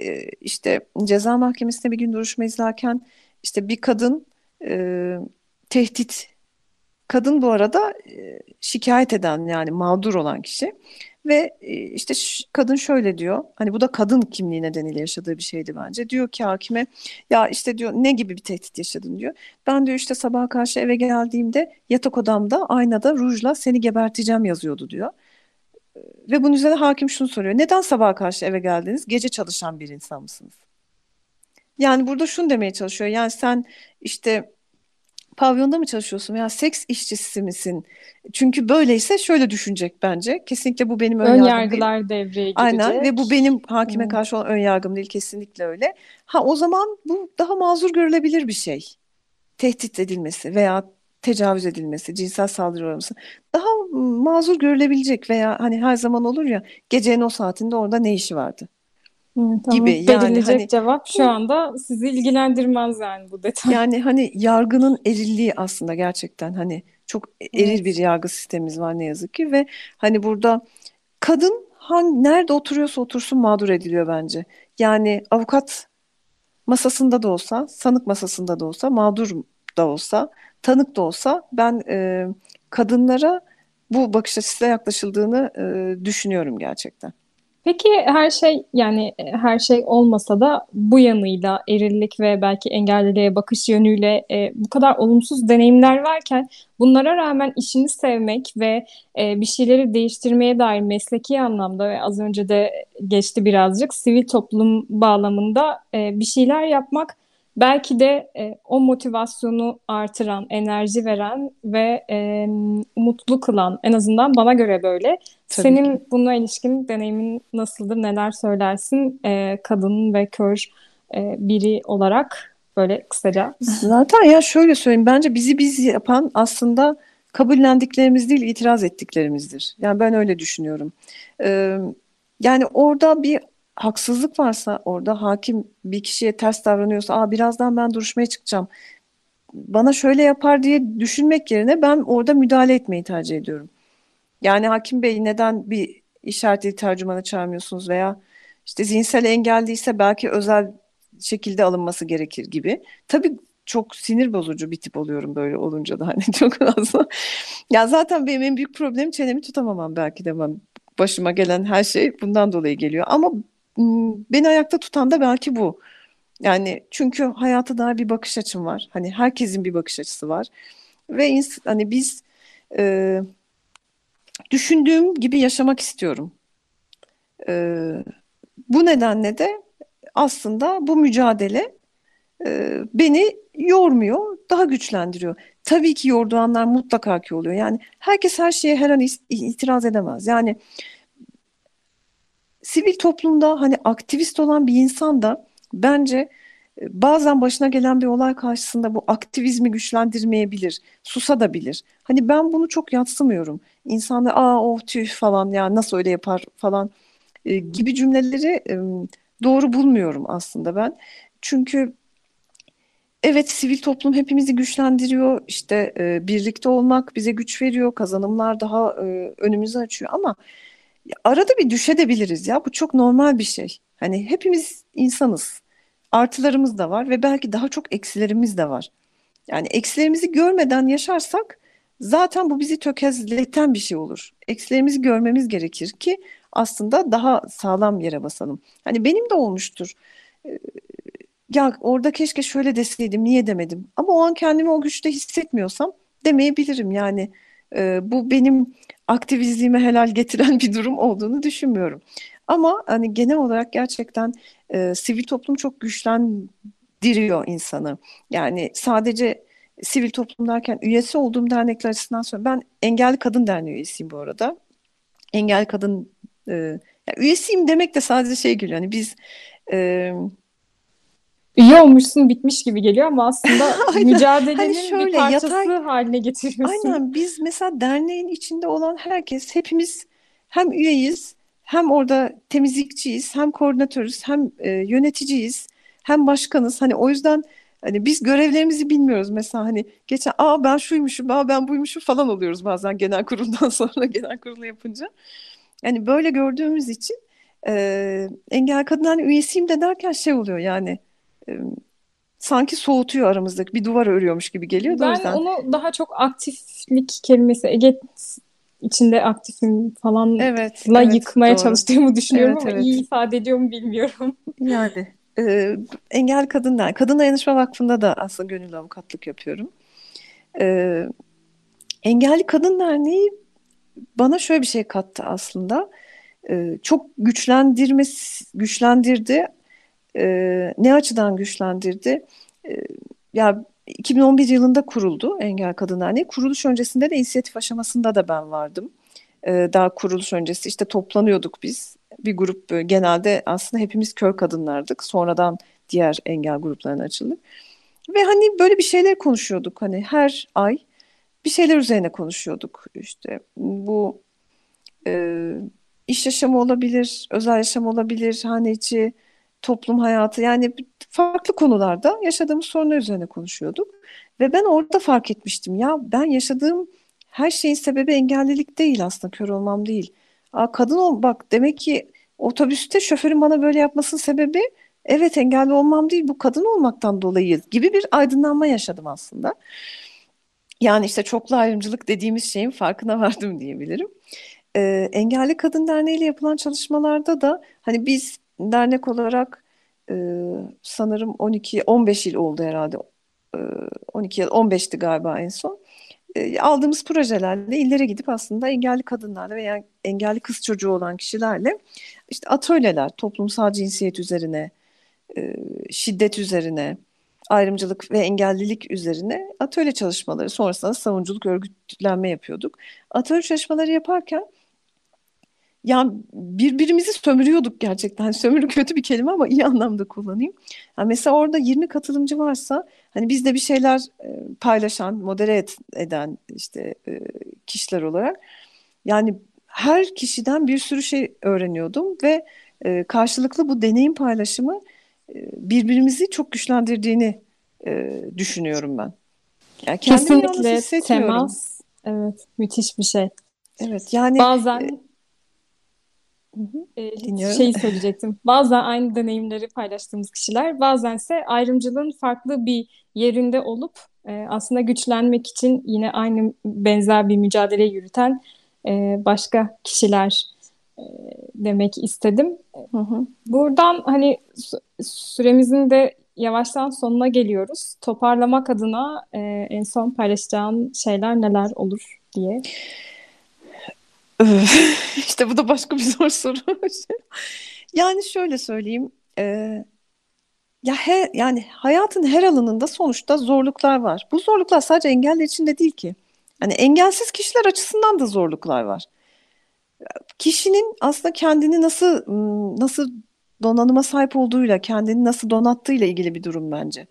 e, işte ceza mahkemesinde bir gün duruşma izlerken işte bir kadın e, tehdit kadın bu arada e, şikayet eden yani mağdur olan kişi ve e, işte kadın şöyle diyor hani bu da kadın kimliği nedeniyle yaşadığı bir şeydi bence diyor ki hakime ya işte diyor ne gibi bir tehdit yaşadın diyor ben diyor işte sabaha karşı eve geldiğimde yatak odamda aynada rujla seni geberteceğim yazıyordu diyor. Ve bunun üzerine hakim şunu soruyor. Neden sabaha karşı eve geldiniz? Gece çalışan bir insan mısınız? Yani burada şunu demeye çalışıyor. Yani sen işte pavyonda mı çalışıyorsun veya seks işçisi misin? Çünkü böyleyse şöyle düşünecek bence. Kesinlikle bu benim ön Ön yargım değil. yargılar devreye Aynen girecek. ve bu benim hakime Hmm. karşı olan ön yargım değil. Kesinlikle öyle. Ha o zaman bu daha mazur görülebilir bir şey. Tehdit edilmesi veya tecavüz edilmesi, cinsel saldırı uğraması daha mazur görülebilecek veya hani her zaman olur ya gecenin o saatinde orada ne işi vardı Hı, tamam. gibi yani Verilecek hani cevap şu anda sizi ilgilendirmez yani bu detay. yani hani yargının erilliği aslında gerçekten hani çok eril Evet. bir yargı sistemimiz var ne yazık ki ve hani burada kadın han, nerede oturuyorsa otursun mağdur ediliyor bence. Yani avukat masasında da olsa, sanık masasında da olsa, mağdur da olsa, tanık da olsa ben e, kadınlara bu bakış açısıyla yaklaşıldığını e, düşünüyorum gerçekten. Peki her şey yani e, her şey olmasa da bu yanıyla erillik ve belki engelliliğe bakış yönüyle e, bu kadar olumsuz deneyimler varken bunlara rağmen işini sevmek ve e, bir şeyleri değiştirmeye dair mesleki anlamda ve az önce de geçti birazcık sivil toplum bağlamında e, bir şeyler yapmak belki de e, o motivasyonu artıran, enerji veren ve e, umutlu kılan en azından bana göre böyle. Tabii Senin ki. bununla ilişkin deneyimin nasıldır? Neler söylersin? Ee, kadın ve kör e, biri olarak böyle kısaca. Zaten ya şöyle söyleyeyim bence bizi biz yapan aslında kabullendiklerimiz değil itiraz ettiklerimizdir. Yani ben öyle düşünüyorum. Ee, yani orada bir haksızlık varsa orada hakim bir kişiye ters davranıyorsa Aa, birazdan ben duruşmaya çıkacağım bana şöyle yapar diye düşünmek yerine ben orada müdahale etmeyi tercih ediyorum. Yani hakim bey neden bir işaret dili tercümanı çağırmıyorsunuz veya işte zihinsel engelliyse belki özel şekilde alınması gerekir gibi. Tabii çok sinir bozucu bir tip oluyorum böyle olunca da hani <laughs> çok fazla. Ya zaten benim en büyük problemim çenemi tutamamam belki de ben başıma gelen her şey bundan dolayı geliyor. Ama beni ayakta tutan da belki bu. Yani çünkü hayata dair bir bakış açım var. Hani herkesin bir bakış açısı var. Ve hani biz e, düşündüğüm gibi yaşamak istiyorum. E, bu nedenle de aslında bu mücadele e, beni yormuyor, daha güçlendiriyor. Tabii ki yorduğu anlar mutlaka ki oluyor. Yani herkes her şeye her an itiraz edemez. Yani sivil toplumda hani aktivist olan bir insan da bence e, bazen başına gelen bir olay karşısında bu aktivizmi güçlendirmeyebilir, susabilir. Hani ben bunu çok yadsımıyorum. İnsanlar aa oh tüh falan ya nasıl öyle yapar falan e, gibi cümleleri e, doğru bulmuyorum aslında ben. Çünkü evet sivil toplum hepimizi güçlendiriyor. İşte e, birlikte olmak bize güç veriyor, kazanımlar daha e, önümüzü açıyor ama arada bir düşebiliriz ya. Bu çok normal bir şey. Hani hepimiz insanız. Artılarımız da var ve belki daha çok eksilerimiz de var. Yani eksilerimizi görmeden yaşarsak zaten bu bizi tökezleten bir şey olur. Eksilerimizi görmemiz gerekir ki aslında daha sağlam yere basalım. Hani benim de olmuştur. Ee, Ya orada keşke şöyle deseydim, niye demedim? Ama o an kendimi o güçte hissetmiyorsam demeyebilirim. Yani e, bu benim aktivizliğime helal getiren bir durum olduğunu düşünmüyorum. Ama hani genel olarak gerçekten e, sivil toplum çok güçlendiriyor insanı. Yani sadece sivil toplum derken üyesi olduğum dernekler açısından söylüyorum. Ben Engelli Kadın Derneği üyesiyim bu arada. Engel kadın e, ya üyesiyim demek de sadece şey geliyor. Hani biz e, Üye olmuşsun bitmiş gibi geliyor ama aslında <laughs> mücadelenin Hani bir şöyle, parçası yatay- haline getiriyorsun. Aynen biz mesela derneğin içinde olan herkes hepimiz hem üyeyiz hem orada temizlikçiyiz hem koordinatörüz hem e, yöneticiyiz hem başkanız. Hani o yüzden hani biz görevlerimizi bilmiyoruz mesela hani geçen aa ben şuymuşum aa ben buymuşum falan oluyoruz bazen genel kuruldan <laughs> sonra genel kurulu yapınca. Yani böyle gördüğümüz için e, engel kadın hani üyesiyim de derken şey oluyor yani sanki soğutuyor aramızdaki bir duvar örüyormuş gibi geliyor da o Ben yüzden. onu daha çok aktiflik kelimesi Ege içinde aktifim falan Evet, la evet, yıkmaya doğru. çalıştığımı düşünüyorum Evet, ama evet. iyi ifade ediyor mu bilmiyorum. <laughs> Yani e, Engel Kadın Derneği, Kadın Dayanışma Vakfı'nda da aslında gönüllü avukatlık yapıyorum. E, Engelli Kadın Derneği bana şöyle bir şey kattı aslında. E, çok güçlendirmesi, güçlendirdi. E, ne açıdan güçlendirdi? E, ya 2011 yılında kuruldu Engel Kadın Derneği. Kuruluş öncesinde de inisiyatif aşamasında da ben vardım. E, daha kuruluş öncesi işte toplanıyorduk biz. Bir grup e, genelde aslında hepimiz kör kadınlardık. Sonradan diğer engel gruplarına açıldık. Ve hani böyle bir şeyler konuşuyorduk. Hani her ay bir şeyler üzerine konuşuyorduk. İşte bu e, iş yaşamı olabilir, özel yaşam olabilir, hane içi, toplum hayatı yani farklı konularda yaşadığımız sorunlar üzerine konuşuyorduk. Ve ben orada fark etmiştim ya ben yaşadığım her şeyin sebebi engellilik değil aslında kör olmam değil. Aa, kadın ol bak demek ki otobüste şoförün bana böyle yapmasının sebebi evet engelli olmam değil bu kadın olmaktan dolayı gibi bir aydınlanma yaşadım aslında. Yani işte çoklu ayrımcılık dediğimiz şeyin farkına <laughs> vardım diyebilirim. Ee, Engelli Kadın Derneği ile yapılan çalışmalarda da hani biz dernek olarak e, sanırım 12-15 yıl oldu herhalde. E, 12 yıl 15'ti galiba en son. E, aldığımız projelerle illere gidip aslında engelli kadınlarla veya engelli kız çocuğu olan kişilerle işte atölyeler, toplumsal cinsiyet üzerine, e, şiddet üzerine, ayrımcılık ve engellilik üzerine atölye çalışmaları sonrasında savunuculuk örgütlenme yapıyorduk. Atölye çalışmaları yaparken ya birbirimizi sömürüyorduk gerçekten. Hani sömürü kötü bir kelime ama iyi anlamda kullanayım. Yani mesela orada 20 katılımcı varsa hani biz de bir şeyler e, paylaşan, modere et, eden işte e, kişiler olarak yani her kişiden bir sürü şey öğreniyordum ve e, karşılıklı bu deneyim paylaşımı e, birbirimizi çok güçlendirdiğini e, düşünüyorum ben. Yani Kesinlikle temas evet müthiş bir şey. Evet yani Bazen e, dinliyorum. şeyi söyleyecektim. Bazen aynı deneyimleri paylaştığımız kişiler, bazense ayrımcılığın farklı bir yerinde olup aslında güçlenmek için yine aynı benzer bir mücadele yürüten başka kişiler demek istedim. Hı hı. Buradan hani sü- süremizin de yavaştan sonuna geliyoruz. Toparlamak adına en son paylaşacağın şeyler neler olur diye. İşte bu da başka bir zor soru. <laughs> Yani şöyle söyleyeyim, e, ya he, yani hayatın her alanında sonuçta zorluklar var. Bu zorluklar sadece engelli için de değil ki. Hani engelsiz kişiler açısından da zorluklar var. Kişinin aslında kendini nasıl nasıl donanıma sahip olduğuyla, kendini nasıl donattığıyla ilgili bir durum bence.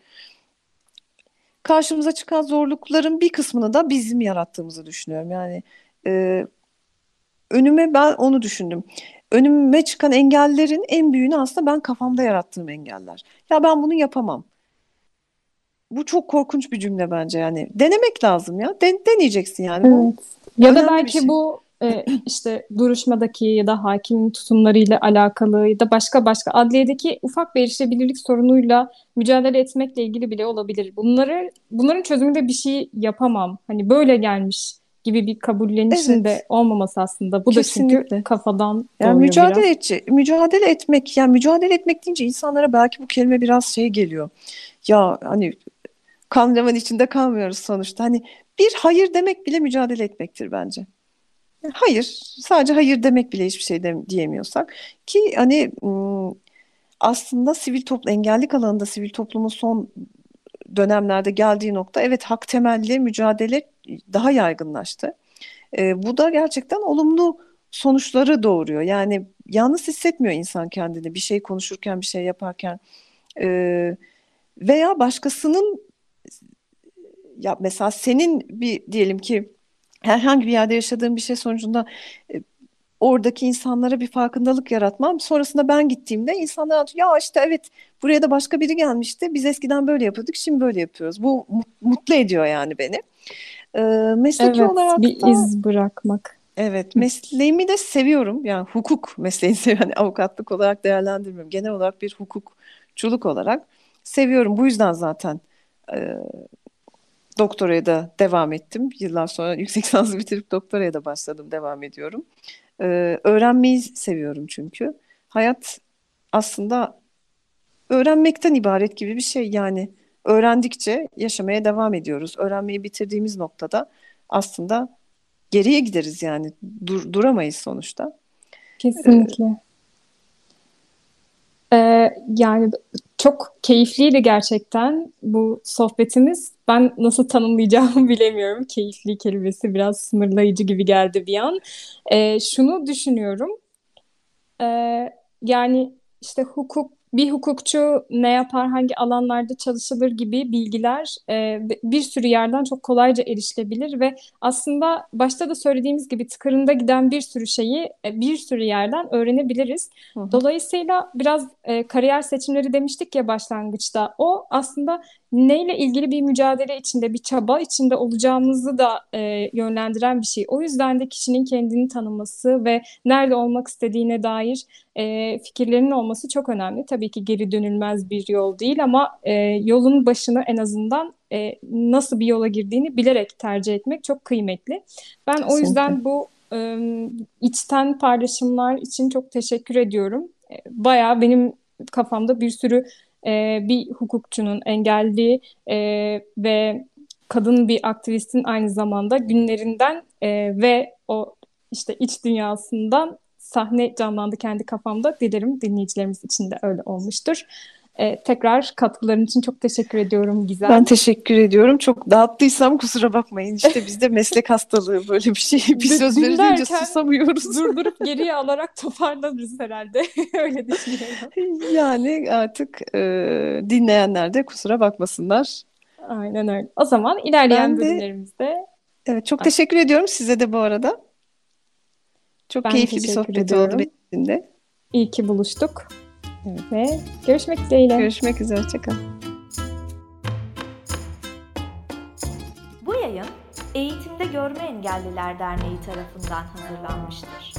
Karşımıza çıkan zorlukların bir kısmını da bizim yarattığımızı düşünüyorum. Yani e, önüme ben onu düşündüm. Önüme çıkan engellerin en büyüğünü aslında ben kafamda yarattığım engeller. Ya ben bunu yapamam. Bu çok korkunç bir cümle bence yani. Denemek lazım ya. Den- deneyeceksin yani. Bu Evet. Ya da belki şey. bu e, <clears throat> işte duruşmadaki ya da hakimin tutumlarıyla alakalı ya da başka başka adliyedeki ufak bir erişebilirlik sorunuyla mücadele etmekle ilgili bile olabilir. Bunları bunların çözümünde bir şey yapamam. Hani böyle gelmiş gibi bir kabullenişin Evet. de olmaması aslında. Bu da çünkü Kesinlikle. kafadan Yani mücadele biraz. etçi, mücadele etmek, yani mücadele etmek deyince insanlara belki bu kelime biraz şey geliyor. Ya hani kan içinde kalmıyoruz sonuçta. Hani bir hayır demek bile mücadele etmektir bence. Hayır, sadece hayır demek bile hiçbir şey de, diyemiyorsak ki hani aslında sivil toplum engellilik alanında sivil toplumun son dönemlerde geldiği nokta evet hak temelli mücadele daha yaygınlaştı. E, bu da gerçekten olumlu sonuçları doğuruyor. Yani yalnız hissetmiyor insan kendini bir şey konuşurken, bir şey yaparken. Ee, veya başkasının ya mesela senin bir diyelim ki herhangi bir yerde yaşadığın bir şey sonucunda e, oradaki insanlara bir farkındalık yaratmam. Sonrasında ben gittiğimde insanlar ya işte evet buraya da başka biri gelmişti. Biz eskiden böyle yapıyorduk, şimdi böyle yapıyoruz. Bu mutlu ediyor yani beni. Ee, mesleki evet, olarak bir da, iz bırakmak. Evet, mesleğimi de seviyorum. Yani hukuk mesleğini <laughs> seviyorum. Yani avukatlık olarak değerlendirmiyorum. Genel olarak bir hukukçuluk olarak seviyorum. Bu yüzden zaten e, doktoraya da devam ettim. Yıllar sonra yüksek lisansı bitirip doktoraya da başladım, devam ediyorum. Ee, öğrenmeyi seviyorum çünkü. Hayat aslında öğrenmekten ibaret gibi bir şey. Yani öğrendikçe yaşamaya devam ediyoruz. Öğrenmeyi bitirdiğimiz noktada aslında geriye gideriz yani. Dur, duramayız sonuçta. Kesinlikle. Ee, ee, yani çok keyifliydi gerçekten bu sohbetimiz. Ben nasıl tanımlayacağımı <laughs> bilemiyorum. Keyifli kelimesi biraz sınırlayıcı gibi geldi bir an. Ee, şunu düşünüyorum. Ee, yani işte hukuk bir hukukçu ne yapar, hangi alanlarda çalışılır gibi bilgiler e, bir sürü yerden çok kolayca erişilebilir ve aslında başta da söylediğimiz gibi tıkırında giden bir sürü şeyi e, bir sürü yerden öğrenebiliriz. Hı hı. Dolayısıyla biraz e, kariyer seçimleri demiştik ya başlangıçta. O aslında neyle ilgili bir mücadele içinde, bir çaba içinde olacağımızı da e, yönlendiren bir şey. O yüzden de kişinin kendini tanıması ve nerede olmak istediğine dair e, fikirlerinin olması çok önemli. Tabii ki geri dönülmez bir yol değil ama e, yolun başını en azından e, nasıl bir yola girdiğini bilerek tercih etmek çok kıymetli. Ben Kesinlikle. o yüzden bu e, içten paylaşımlar için çok teşekkür ediyorum. E, bayağı benim kafamda bir sürü e, bir hukukçunun engelli e, ve kadın bir aktivistin aynı zamanda günlerinden e, ve o işte iç dünyasından sahne canlandı kendi kafamda. Dilerim dinleyicilerimiz için de öyle olmuştur. Ee, tekrar katkıların için çok teşekkür ediyorum Gizem. Ben teşekkür ediyorum. Çok dağıttıysam kusura bakmayın. İşte bizde meslek hastalığı böyle bir şey. Bir söz verince susamıyoruz. <laughs> Durdurup geriye alarak toparlanırız herhalde. <laughs> Öyle düşünüyorum. Yani artık e, dinleyenler de kusura bakmasınlar. Aynen öyle. O zaman ilerleyen ben de, bölümlerimizde... Evet, çok teşekkür ediyorum size de bu arada. Çok ben keyifli bir sohbet ediyorum. oldu benim için de. İyi ki buluştuk. Ve görüşmek dileğiyle. Görüşmek üzere. Hoşçakal. Bu yayın Eğitimde Görme Engelliler Derneği tarafından hazırlanmıştır.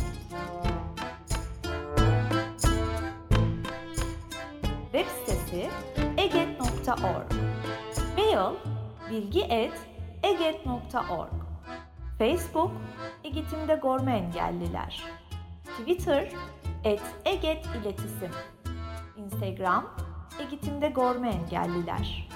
Web sitesi eget.org Mail bilgi.eget.org Facebook Egetim'de Gorma Engelliler Twitter et Eget İletisim Instagram Egetim'de Gorma Engelliler